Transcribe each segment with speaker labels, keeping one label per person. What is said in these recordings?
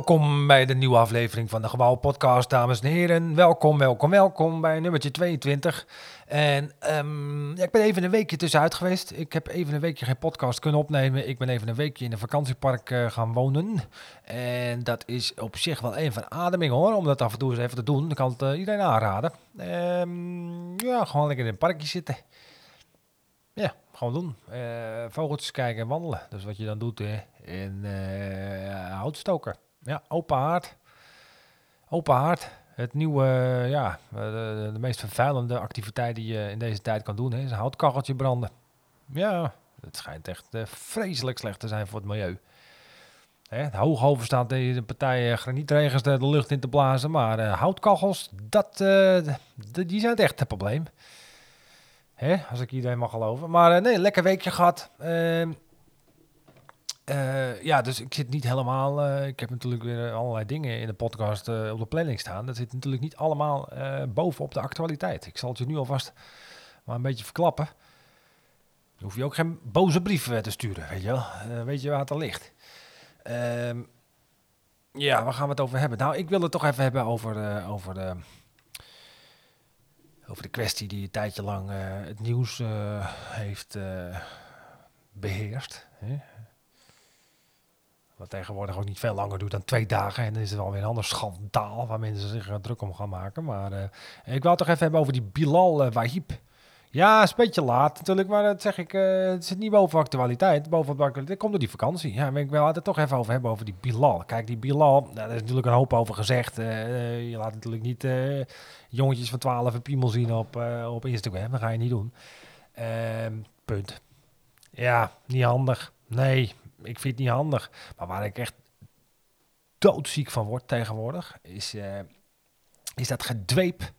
Speaker 1: Welkom bij de nieuwe aflevering van de Gebouw Podcast, dames en heren. Welkom, welkom, welkom bij nummertje 22. En ehm, ja, ik ben even een weekje tussenuit geweest. Ik heb even een weekje geen podcast kunnen opnemen. Ik ben even een weekje in een vakantiepark uh, gaan wonen. En dat is op zich wel een van ademing hoor, om dat af en toe eens even te doen. Ik kan het uh, iedereen aanraden. Um, ja, gewoon lekker in een parkje zitten. Ja, gewoon doen. Uh, vogeltjes kijken en wandelen. Dus wat je dan doet hè, in houtstoker. Ja, open haard. Open haard. Het nieuwe, ja, de, de, meest vervuilende activiteit die je in deze tijd kan doen, is een houtkacheltje branden. Ja, het schijnt echt uh, vreselijk slecht te zijn voor het milieu. Hè, Hoogover staat de partij granietregens de, de lucht in te blazen, maar houtkachels, dat, die zijn het echt het probleem. Hè, als ik iedereen mag geloven. Maar uh, nee, lekker weekje gehad. Uh, ja, dus ik zit niet helemaal. ik heb natuurlijk weer allerlei dingen in de podcast op de planning staan. Dat zit natuurlijk niet allemaal bovenop de actualiteit. Ik zal het je nu alvast maar een beetje verklappen. Dan hoef je ook geen boze brief te sturen, weet je wel. weet je waar het al ligt. Ehm, ja, waar gaan we het over hebben? Nou, ik wil het toch even hebben over, over de over de kwestie die een tijdje lang het nieuws heeft beheerst. Hè? Wat tegenwoordig ook niet veel langer doet dan twee dagen. En dan is het alweer een ander schandaal waar mensen zich druk om gaan maken. Maar ik wou toch even hebben over die Bilal Wahib. Ja, is een beetje laat natuurlijk, maar dat zeg ik, uh, het zit niet boven actualiteit. Boven actualiteit komt door die vakantie. Ja, ik wil het toch even over hebben over die Bilal. Kijk, die Bilal, nou, daar is natuurlijk een hoop over gezegd. Uh, je laat natuurlijk niet uh, jongetjes van 12 een piemel zien op, op Instagram. Dat ga je niet doen. Ehm, punt. Ja, niet handig. Nee, ik vind het niet handig. Maar waar ik echt doodziek van word tegenwoordig, is, is dat gedweep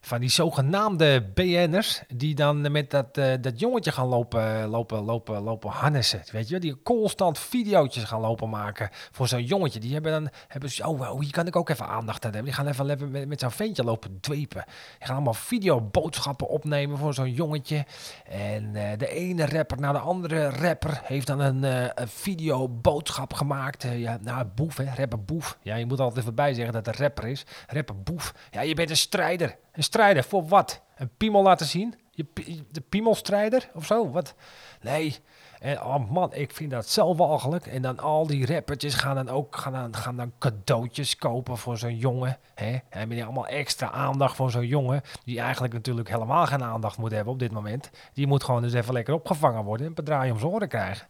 Speaker 1: van die zogenaamde BN'ers die dan met dat, uh, dat jongetje gaan lopen, lopen, lopen, lopen harnessen. Weet je, die constant video's gaan lopen maken voor zo'n jongetje. Die hebben dan, hebben ze, oh, hier kan ik ook even aandacht aan hebben. Die gaan even, met, met zo'n ventje lopen dwepen. Die gaan allemaal videoboodschappen opnemen voor zo'n jongetje. En uh, de ene rapper naar de andere rapper heeft dan een, een videoboodschap gemaakt. ja, nou, boef, hè, rapper boef. Ja, je moet altijd even bij zeggen dat het rapper is. Rapper boef. Ja, je bent een strijder. Een strijder voor wat? Een piemel laten zien? Je, de piemelstrijder of zo? Wat? Nee. En oh man, ik vind dat zo walgelijk. En dan al die rappertjes gaan dan ook gaan dan, gaan dan cadeautjes kopen voor zo'n jongen. Hè? Die allemaal extra aandacht voor zo'n jongen. Die eigenlijk natuurlijk helemaal geen aandacht moet hebben op dit moment. Die moet gewoon dus even lekker opgevangen worden en een bedraai om zijn oren krijgen.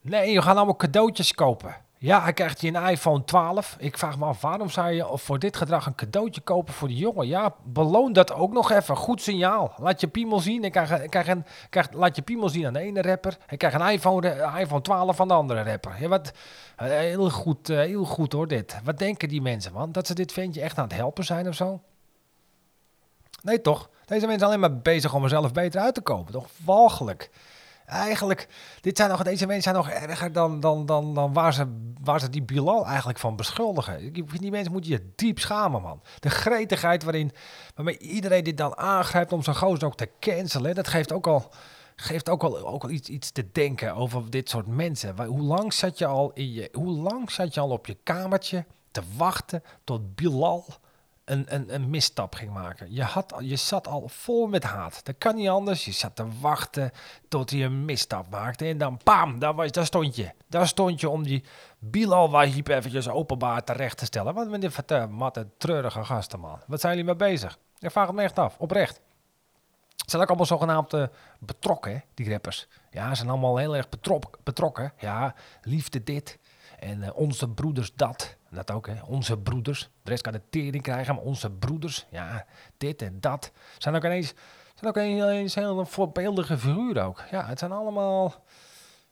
Speaker 1: Nee, je gaan allemaal cadeautjes kopen. Ja, hij krijgt hier een iPhone 12. Ik vraag me af, waarom zou je voor dit gedrag een cadeautje kopen voor die jongen? Ja, beloon dat ook nog even. Goed signaal. Laat je piemel zien. Ik krijg, krijg een, krijg, laat je piemel zien aan de ene rapper. Ik krijg een iPhone, iPhone 12 van de andere rapper. Ja, wat, heel, goed, eh, heel goed hoor, dit. Wat denken die mensen, man? Dat ze dit ventje echt aan het helpen zijn of zo? Nee, toch? Deze mensen zijn alleen maar bezig om er zelf beter uit te komen. Toch walgelijk. Eigenlijk, dit zijn nog, deze mensen zijn nog erger dan, dan, dan, dan waar, ze, waar ze die Bilal eigenlijk van beschuldigen. Die mensen moeten je diep schamen, man. De gretigheid waarin, waarmee iedereen dit dan aangrijpt om zo'n gozer ook te cancelen, dat geeft ook al, geeft ook al, ook al iets, iets te denken over dit soort mensen. Hoe lang zat je al in je, hoe lang zat je al op je kamertje te wachten tot Bilal een, een, misstap ging maken. Je, had, je zat al vol met haat. Dat kan niet anders. Je zat te wachten tot hij een misstap maakte. En dan pam, daar, was, daar stond je. Daar stond je om die Bilal Wahib eventjes openbaar terecht te stellen. Wat met uh, matte, treurige gasten, man. Wat zijn jullie mee bezig? Ik vraag me echt af, oprecht. Zijn ook allemaal zogenaamd uh, betrokken, die rappers. Ja, ze zijn allemaal heel erg betrok, betrokken. Ja, liefde dit en uh, onze broeders dat. Dat ook, hè. Onze broeders. De rest kan de tering krijgen, maar onze broeders, ja, dit en dat. Zijn ook ineens, zijn ook ineens hele voorbeeldige figuren ook. Ja, het zijn allemaal...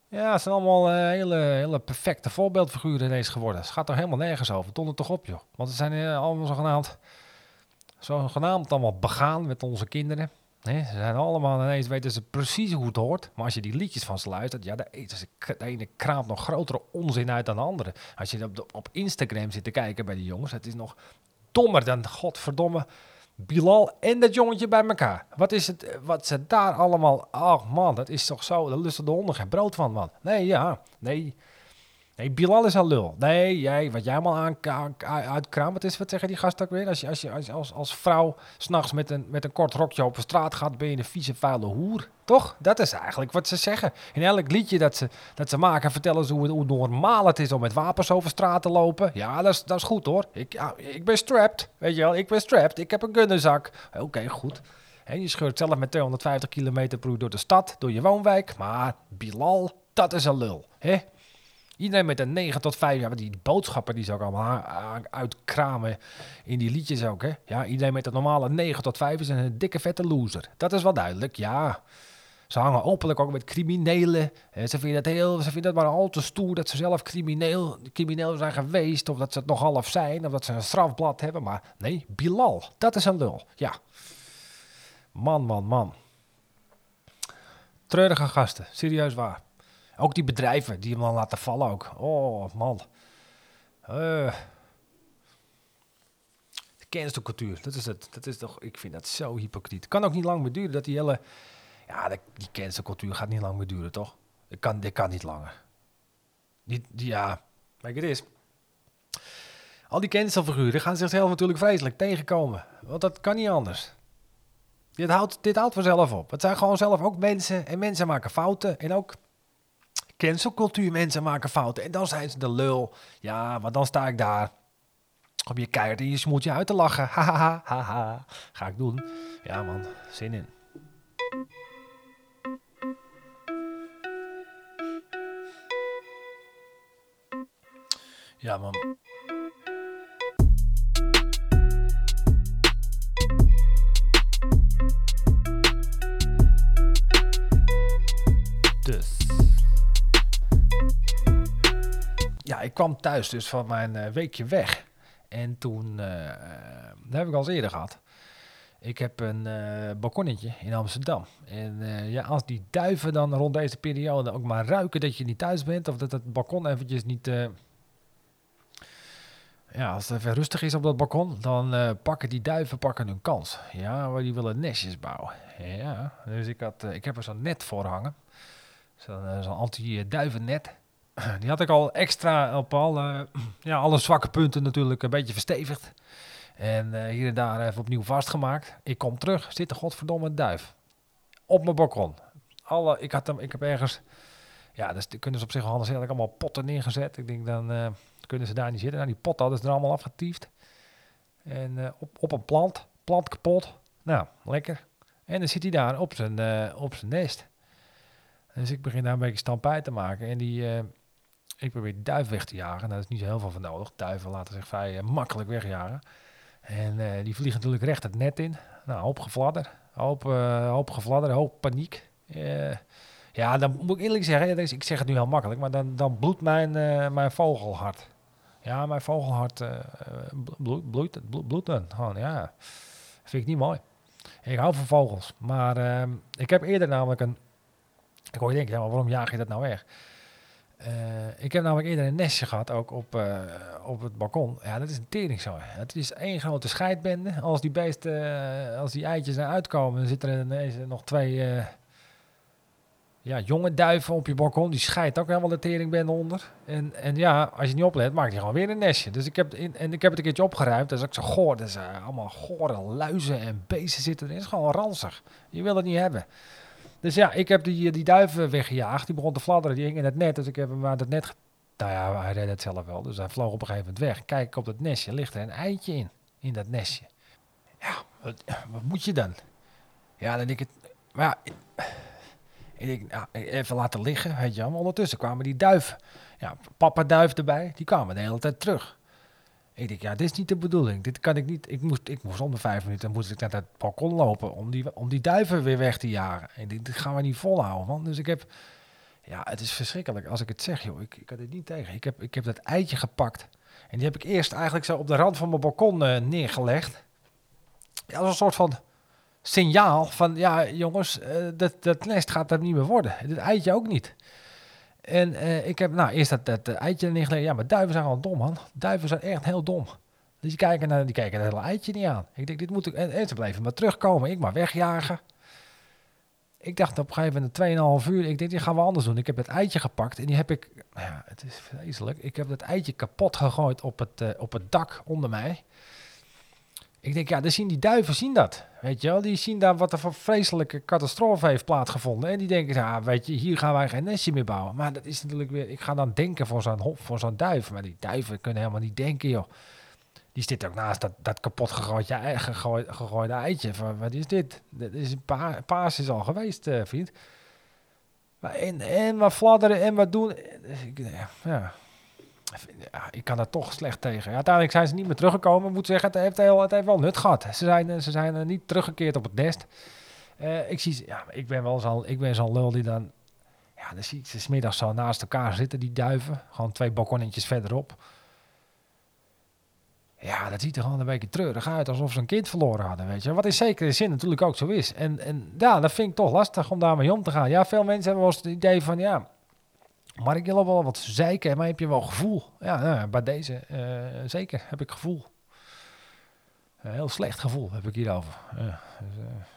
Speaker 1: Ja, het zijn allemaal uh, hele, hele perfecte voorbeeldfiguren ineens geworden. Het gaat er helemaal nergens over. Ton er toch op, joh. Want het zijn uh, allemaal zogenaamd... Zogenaamd allemaal begaan met onze kinderen. Nee, ze zijn allemaal ineens weten ze precies hoe het hoort. Maar als je die liedjes van ze luistert, ja, de, ene kraamt nog grotere onzin uit dan de andere. Als je op, op Instagram zit te kijken bij die jongens, het is nog dommer dan godverdomme Bilal en dat jongetje bij elkaar. Wat is het, wat ze daar allemaal, oh man, dat is toch zo, daar lusten de honden geen brood van, man. Nee, ja, nee. Nee, Bilal is al lul. Nee, jij, wat jij allemaal aan, aan, wat is, wat zeggen die gasten ook weer? Als je als, als, als, vrouw s'nachts met een, met een kort rokje op de straat gaat, ben je een vieze, vuile hoer. Toch? Dat is eigenlijk wat ze zeggen. In elk liedje dat ze, dat ze maken, vertellen ze hoe, normaal het is om met wapens over straat te lopen. Ja, dat is, dat is goed hoor. Ik, ik ben strapped, weet je wel. Ik ben strapped. Ik heb een gunnenzak. Oké, goed. En je scheurt zelf met 250 km per door de stad, door je woonwijk. Maar Bilal, dat is een lul. Hè? Iedereen met een 9 tot 5, ja, die boodschappen die ze ook allemaal uitkramen in die liedjes ook, hè. Ja, iedereen met een normale 9 tot 5 is een dikke vette loser. Dat is wel duidelijk, ja. Ze hangen openlijk ook met criminelen. Ze vinden, het heel, ze vinden het maar al te stoer dat ze zelf crimineel, crimineel zijn geweest. Of dat ze het nog half zijn. Of dat ze een strafblad hebben. Maar nee, Bilal, dat is een lul. Ja. Man, man, man. Treurige gasten, serieus waar. Ook die bedrijven die hem dan laten vallen ook. Oh, man. Uh. De cancelcultuur, dat is het. Dat is toch, ik vind dat zo hypocriet. Kan ook niet lang meer duren dat die hele... Ja, die cancelcultuur gaat niet lang meer duren, toch? Dit kan, dit kan niet langer. Niet, die, ja, kijk, het is... Al die cancelfiguren gaan zichzelf natuurlijk vreselijk tegenkomen. Want dat kan niet anders. Dit houdt, dit houdt vanzelf op. Het zijn gewoon zelf ook mensen. En mensen maken fouten. En ook cancelcultuur. Mensen maken fouten. En dan zijn ze de lul. Ja, maar dan sta ik daar. Op je keihard en je smoelt je uit te lachen. Haha, haha. Ga ik doen. Ja man, zin in. Ja man. Kwam thuis dus van mijn uh, weekje weg. En toen, uh, dat heb ik al eens eerder gehad. Ik heb een uh, balkonnetje in Amsterdam. En ja, als die duiven dan rond deze periode ook maar ruiken dat je niet thuis bent, of dat het balkon eventjes niet. ja, als het even rustig is op dat balkon, dan pakken die duiven pakken hun kans. Ja, maar die willen nestjes bouwen. Ja, dus ik, had, ik heb er zo'n net voor hangen. Zo'n zo anti-duivennet. Die had ik al extra op alle, ja, alle zwakke punten natuurlijk een beetje verstevigd. En uh, hier en daar even opnieuw vastgemaakt. Ik kom terug, zit de godverdomme duif. Op mijn balkon. Alle, ik, had hem, ik heb ergens... Ja, dus kunnen ze op zich wel handig allemaal potten neergezet. Ik denk, dan uh, kunnen ze daar niet zitten. Nou, die potten hadden ze er allemaal afgetiefd. En op, op een plant. Plant kapot. Nou, lekker. En dan zit hij daar op zijn, op zijn nest. Dus ik begin daar een beetje stampij te maken. En die, ik probeer duif weg te jagen. Nou, daar is niet zo heel veel van nodig. Duiven laten zich vrij uh, makkelijk wegjagen. En uh, die vliegen natuurlijk recht het net in. Nou, hoop gefladder. Hoop, uh, hoop gefladder, hoop paniek. ja, dan moet ik eerlijk zeggen, ik zeg het nu heel makkelijk, maar dan, dan bloedt mijn, mijn vogelhart. Ja, mijn vogelhart bloedt, bloedt, bloedt, bloedt dan. Gewoon, ja, vind ik niet mooi. Ik hou van vogels, maar ehm, ik heb eerder namelijk een... Ik hoor je denken, ja, maar waarom jaag je dat nou weg? Uh, ik heb namelijk eerder een nestje gehad, ook op, uh, op het balkon. Ja, dat is een tering zo. Het is één grote scheidbende. Als die beesten, uh, als die eitjes eruit komen, dan zitten er ineens nog twee ja, jonge duiven op je balkon. Die scheidt ook helemaal de teringbende onder. En, en ja, als je niet oplet, maakt hij gewoon weer een nestje. Dus ik heb, in, en ik heb het een keertje opgeruimd. Dat is ook zo goor. Dat is allemaal gore luizen en beesten zitten erin. Het is gewoon ranzig. Je wil het niet hebben. Dus ja, ik heb die, die duiven weggejaagd. Die begon te fladderen. Die hing in het net. Dus ik heb hem uit het net... Nou ja, hij redde het zelf wel. Dus hij vloog op een gegeven moment weg. Kijk op dat nestje. Ligt er een eitje in. In dat nestje. Ja, wat, wat moet je dan? Ja, dan denk ik... Maar ja... Ik nou, even laten liggen, weet je ondertussen kwamen die duiven. Ja, papa duif erbij. Die kwamen de hele tijd terug. Ik denk, ja, dit is niet de bedoeling. Dit kan ik niet. Ik moest, ik moest om de vijf minuten moest ik naar het balkon lopen om die, om die duiven weer weg te jagen. En dit, dit gaan we niet volhouden, man. Dus ik heb, ja, het is verschrikkelijk als ik het zeg, joh. Ik, ik had het niet tegen. Ik heb, ik heb dat eitje gepakt. En die heb ik eerst eigenlijk zo op de rand van mijn balkon uh, neergelegd. Als een soort van signaal van, ja, jongens, uh, dat, dat nest gaat dat niet meer worden. Dit eitje ook niet. En uh, ik heb nou eerst dat, dat uh, eitje neergelegd. Ja, maar duiven zijn gewoon dom, man. Duiven zijn echt heel dom. Dus die kijken, naar, die kijken het hele eitje niet aan. Ik denk, dit moet ik... En, en maar terugkomen. Ik maar wegjagen. Ik dacht op een gegeven moment 2,5 uur. Ik denk, die gaan we anders doen. Ik heb het eitje gepakt en die heb ik... nou Ja, het is vreselijk. Ik heb het eitje kapot gegooid op het, eh, op het dak onder mij. Ik denk, ja, dan zien die duiven zien dat. Weet je wel, die zien daar wat er voor vreselijke catastrofe heeft plaatsgevonden. En die denken, ja, weet je, hier gaan wij geen nestje meer bouwen. Maar dat is natuurlijk weer, ik ga dan denken voor zo'n hop, voor zo'n duif. Maar die duiven kunnen helemaal niet denken, joh. Die zit ook naast dat, dat kapot gegooid, ja, gegooid, gegooide eitje. Wat is dit? Dit is een pa paas is al geweest, eh, vriend. Maar en, en wat fladderen en wat doen. Dus ja, ik kan er toch slecht tegen. Ja, uiteindelijk zijn ze niet meer teruggekomen. Ik moet zeggen, het heeft, heel, wel nut gehad. Ze zijn, eh, ze zijn er niet teruggekeerd op het nest. Eh, ik, zie, ja, ik ben wel zo'n lul die dan... Ja, dan zie ze 's middags zo naast elkaar zitten, die duiven. Gewoon twee balkonnetjes verderop. Ja, dat ziet er gewoon een beetje treurig uit, alsof ze een kind verloren hadden, weet je. Wat in zekere zin natuurlijk ook zo is. En, en ja, dat vind ik toch lastig om daarmee om te gaan. Ja, veel mensen hebben wel eens het idee van, ja, maar ik wil wel wat zeiken, maar heb je wel gevoel? Ja, nou bij deze eh, zeker heb ik gevoel. Heel slecht gevoel heb ik hierover. Ja, dus, eh.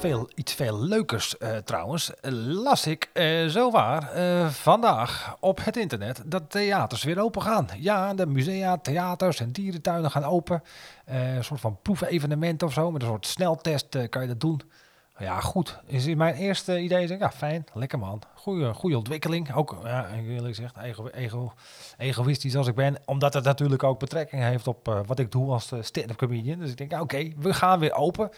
Speaker 1: Veel, iets veel leukers eh, trouwens. las ik eh zowaar eh, vandaag op het internet dat theaters weer open gaan. Ja, de musea, theaters en dierentuinen gaan open. Een soort van proefevenement of zo. Met een soort sneltest kan je dat doen. Ja, goed. Is mijn eerste idee. Zeg, ja, fijn. Lekker man. Goeie, goede ontwikkeling. Ook, ja, eerlijk gezegd, ego, ego, egoïstisch als ik ben. Omdat het natuurlijk ook betrekking heeft op wat ik doe als stand-up comedian. Dus ik denk, ja, oké, we gaan weer open.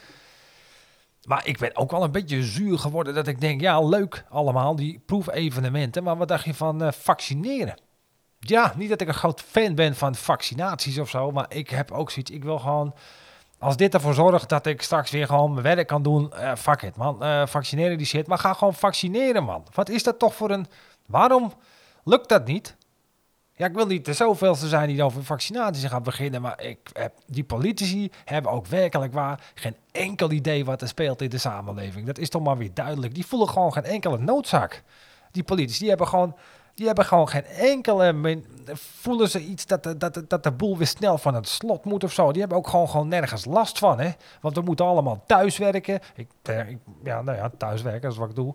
Speaker 1: Maar ik ben ook wel een beetje zuur geworden dat ik denk, ja, leuk allemaal, die proefevenementen. Maar wat dacht je van eh, vaccineren? Ja, niet dat ik een groot fan ben van vaccinaties of zo, maar ik heb ook zoiets. Ik wil gewoon, als dit ervoor zorgt dat ik straks weer gewoon mijn werk kan doen, eh fuck it man, Eh, vaccineren die shit. Maar ga gewoon vaccineren man. Wat is dat toch voor een, waarom lukt dat niet? Ja, ik wil niet de zoveelste zijn die over vaccinaties gaan beginnen, maar ik heb, die politici hebben ook werkelijk waar geen enkel idee wat er speelt in de samenleving. Dat is toch maar weer duidelijk. Die voelen gewoon geen enkele noodzaak. Die politici, die hebben gewoon, die hebben gewoon geen enkele... voelen ze iets dat de, dat, dat de boel weer snel van het slot moet of zo. Die hebben ook gewoon, gewoon nergens last van, hè. Want we moeten allemaal thuiswerken. Ik, eh, ja, nou ja, thuiswerken, is wat ik doe.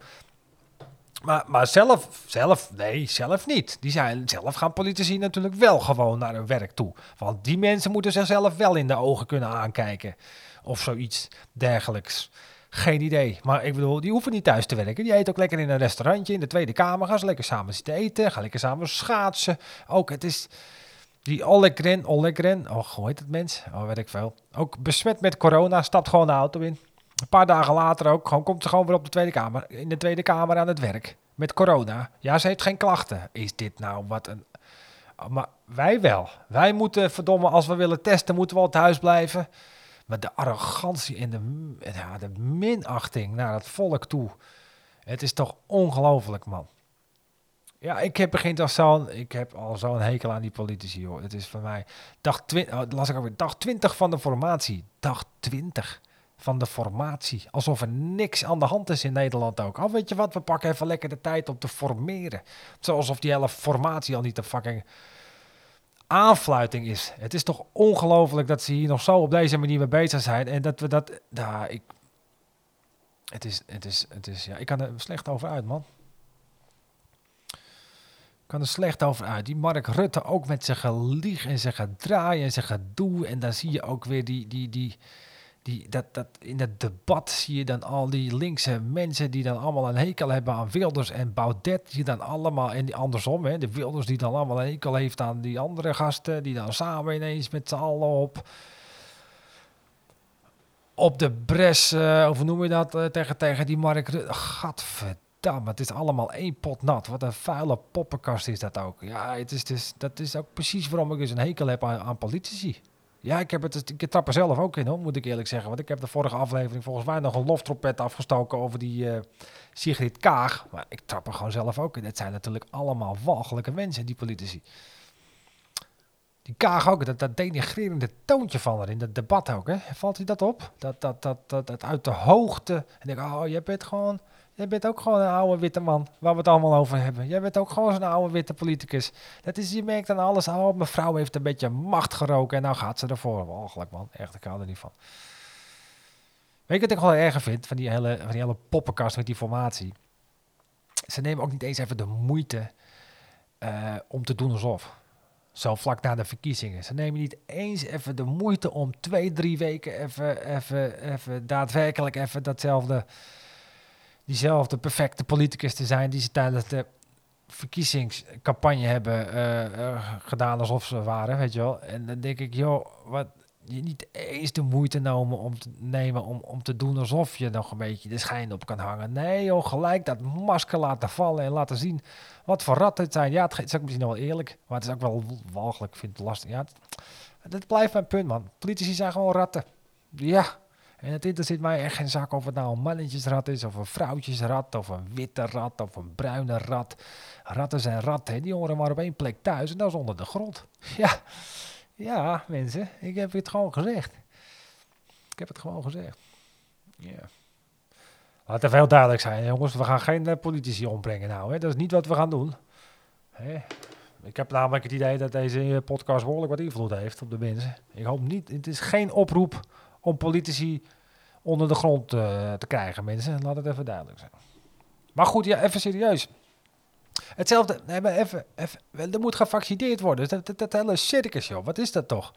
Speaker 1: Maar, maar zelf, zelf, nee, zelf niet. Die zijn, zelf gaan politici natuurlijk wel gewoon naar hun werk toe. Want die mensen moeten zichzelf wel in de ogen kunnen aankijken. Of zoiets dergelijks. Geen idee. Maar ik bedoel, die hoeven niet thuis te werken. Die eten ook lekker in een restaurantje in de Tweede Kamer. Gaan ze lekker samen zitten eten. Gaan lekker samen schaatsen. Ook het is... Die Ollekren, Ollekren, oh, hoe heet het mens? Oh, weet ik veel. Ook besmet met corona, stapt gewoon de auto in. Een paar dagen later ook, gewoon, komt ze gewoon weer op de Tweede Kamer. In de Tweede Kamer aan het werk. Met corona. Ja, ze heeft geen klachten. Is dit nou wat een... Oh, Maar wij wel. Wij moeten, verdomme, als we willen testen, moeten we al thuis blijven. Maar de arrogantie en de, ja, de minachting naar het volk toe. Het is toch ongelooflijk, man. Ja, ik heb begint al zo'n, ik heb al zo'n hekel aan die politici, hoor. Het is voor mij dag 20, oh, las ik alweer, dag 20 van de formatie. Dag 20 van de formatie. Alsof er niks aan de hand is in Nederland ook. Al weet je wat, we pakken even lekker de tijd om te formeren. Alsof die hele formatie al niet de fucking aanfluiting is. Het is toch ongelooflijk dat ze hier nog zo op deze manier mee bezig zijn. En dat we dat, ja, ik, het is, het is, het is, ja, ik kan er slecht over uit, man. Ik kan er slecht over uit. Die Mark Rutte ook met zijn gelieg en zijn gedraai en zijn gedoe. En dan zie je ook weer die, die, die, die, dat, dat in het debat zie je dan al die linkse mensen die dan allemaal een hekel hebben aan Wilders en Baudet. Die dan allemaal, en die andersom, hè, de Wilders die dan allemaal een hekel heeft aan die andere gasten. Die dan samen ineens met z'n allen op, op de bres, eh, of noem je dat, eh, tegen, tegen die Mark Rutte. Gadverdamme, het is allemaal één pot nat. Wat een vuile poppenkast is dat ook. Ja, het is dus, dat is ook precies waarom ik dus een hekel heb aan politici. Ja, ik, heb het, ik trap er zelf ook in, hoor, moet ik eerlijk zeggen. Want ik heb de vorige aflevering volgens mij nog een loftrompet afgestoken over die eh, Sigrid Kaag. Maar ik trap er gewoon zelf ook in. Het zijn natuurlijk allemaal walgelijke mensen, die politici. Die Kaag ook, dat, dat denigrerende toontje van haar in dat debat ook. Hè? Valt u dat op? Dat, dat, dat, dat, dat uit de hoogte. En ik, oh, je bent gewoon, Jij bent ook gewoon een oude witte man, waar we het allemaal over hebben. Jij bent ook gewoon zo'n oude witte politicus. Dat is, je merkt aan alles, oh, mijn vrouw heeft een beetje macht geroken en nou gaat ze ervoor. Walgelijk man, echt, ik hou er niet van. Weet je wat ik wel erger vind van die hele, van die hele poppenkast met die formatie? Ze nemen ook niet eens even de moeite eh, om te doen alsof. Zo vlak na de verkiezingen. Ze nemen niet eens even de moeite om twee, drie weken even, even, even daadwerkelijk even datzelfde, diezelfde perfecte politicus te zijn die ze tijdens de verkiezingscampagne hebben uh, uh, gedaan alsof ze waren, weet je wel. En dan denk ik, joh, wat, je niet eens de moeite nemen om te nemen om, om te doen alsof je nog een beetje de schijn op kan hangen. Nee joh, gelijk dat masker laten vallen en laten zien wat voor rat het zijn. Ja, het is ook misschien wel eerlijk, maar het is ook wel walgelijk, ik vind het lastig. Ja, het, blijft mijn punt man. Politici zijn gewoon ratten. Ja, en het interesseert mij echt geen zak of het nou een mannetjesrat is, of een vrouwtjesrat, of een witte rat, of een bruine rat. Ratten zijn ratten, die horen maar op één plek thuis en dat is onder de grond. Ja, ja, mensen, ik heb het gewoon gezegd. Ik heb het gewoon gezegd. Ja. Laat even heel duidelijk zijn, jongens. We gaan geen uh, politici ombrengen nou. Hè. Dat is niet wat we gaan doen. Hè. Ik heb namelijk het idee dat deze eh, podcast behoorlijk wat invloed heeft op de mensen. Ik hoop niet. Het is geen oproep om politici onder de grond uh, te krijgen, mensen. Laat het even duidelijk zijn. Maar goed, ja, even serieus. Hetzelfde, nee, maar even, even, er moet gevaccineerd worden. Dat, dat, dat hele circus, joh, wat is dat toch?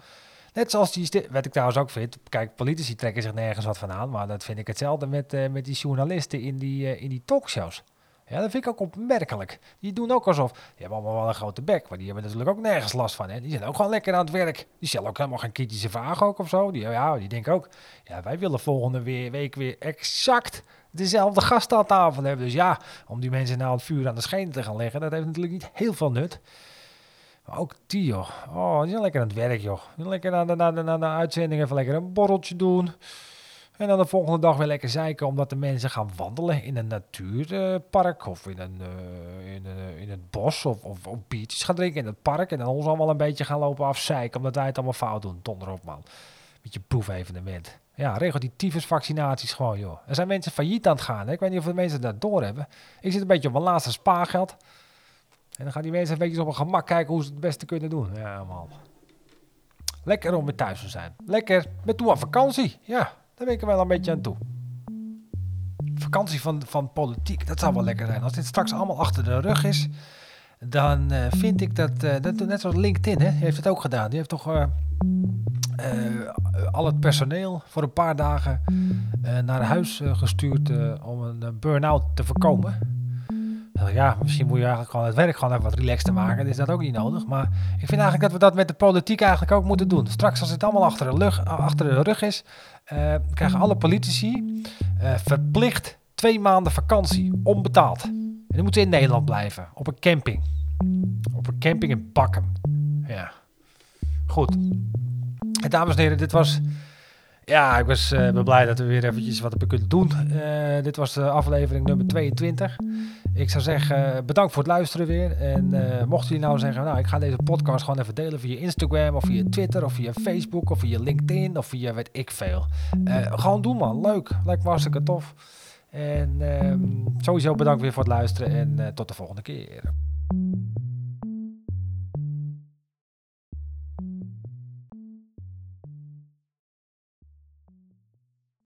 Speaker 1: Net zoals die, wat ik trouwens ook vind, kijk, politici trekken zich nergens wat van aan, maar dat vind ik hetzelfde met, uh, met die journalisten in die, uh, in die talkshows. Ja, dat vind ik ook opmerkelijk. Die doen ook alsof, die hebben allemaal wel een grote bek, maar die hebben natuurlijk ook nergens last van. Hè? Die zijn ook gewoon lekker aan het werk. Die stellen ook helemaal geen kritische vragen ook of zo. Die, ja, die denken ook, ja, wij willen volgende week weer exact dezelfde gasten aan tafel hebben. Dus ja, om die mensen nou het vuur aan de schenen te gaan leggen, dat heeft natuurlijk niet heel veel nut. Maar ook die, joh. Oh, die zijn lekker aan het werk, joh. Die lekker na de, na, de, na de uitzending even lekker een borreltje doen. En dan de volgende dag weer lekker zeiken omdat de mensen gaan wandelen in een natuurpark of in, een, uh, in, uh, in het bos of, of, of biertjes gaan drinken in het park. En dan ons allemaal een beetje gaan lopen afzeiken omdat wij het allemaal fout doen. Donder op man. Beetje proefevenement. Ja, regel die tyfusvaccinaties gewoon, joh. Er zijn mensen failliet aan het gaan. Hè? Ik weet niet of de mensen dat doorhebben. Ik zit een beetje op mijn laatste spaargeld. En dan gaan die mensen een beetje op een gemak kijken hoe ze het beste kunnen doen. Ja, man. Lekker om weer thuis te zijn. Lekker met toe aan vakantie. Ja, daar ben ik er wel een beetje aan toe. Vakantie van, van politiek, dat zou wel lekker zijn. Als dit straks allemaal achter de rug is, dan uh, vind ik dat, uh, dat... Net zoals LinkedIn, hè, heeft het ook gedaan. Die heeft toch... Uh, al het personeel voor een paar dagen naar huis gestuurd om een burn-out te voorkomen. Ja, misschien moet je eigenlijk gewoon het werk gewoon even wat relaxter maken. Dan is dat ook niet nodig. Maar ik vind eigenlijk dat we dat met de politiek eigenlijk ook moeten doen. Straks als het allemaal achter de, rug, achter de rug is, krijgen alle politici verplicht twee maanden vakantie, onbetaald. En dan moeten in Nederland blijven, op een camping. Op een camping in Bakken. Ja. Goed. Dames en heren, dit was... Ja, ik was uh, blij dat we weer eventjes wat hebben kunnen doen. Uh, dit was de aflevering nummer 22. Ik zou zeggen, bedankt voor het luisteren weer. En mochten jullie nou zeggen, nou, ik ga deze podcast gewoon even delen via Instagram of via Twitter of via Facebook of via LinkedIn of via weet ik veel. gewoon doen man, leuk. Lijkt me hartstikke tof. En ehm, sowieso bedankt weer voor het luisteren en tot de volgende keer.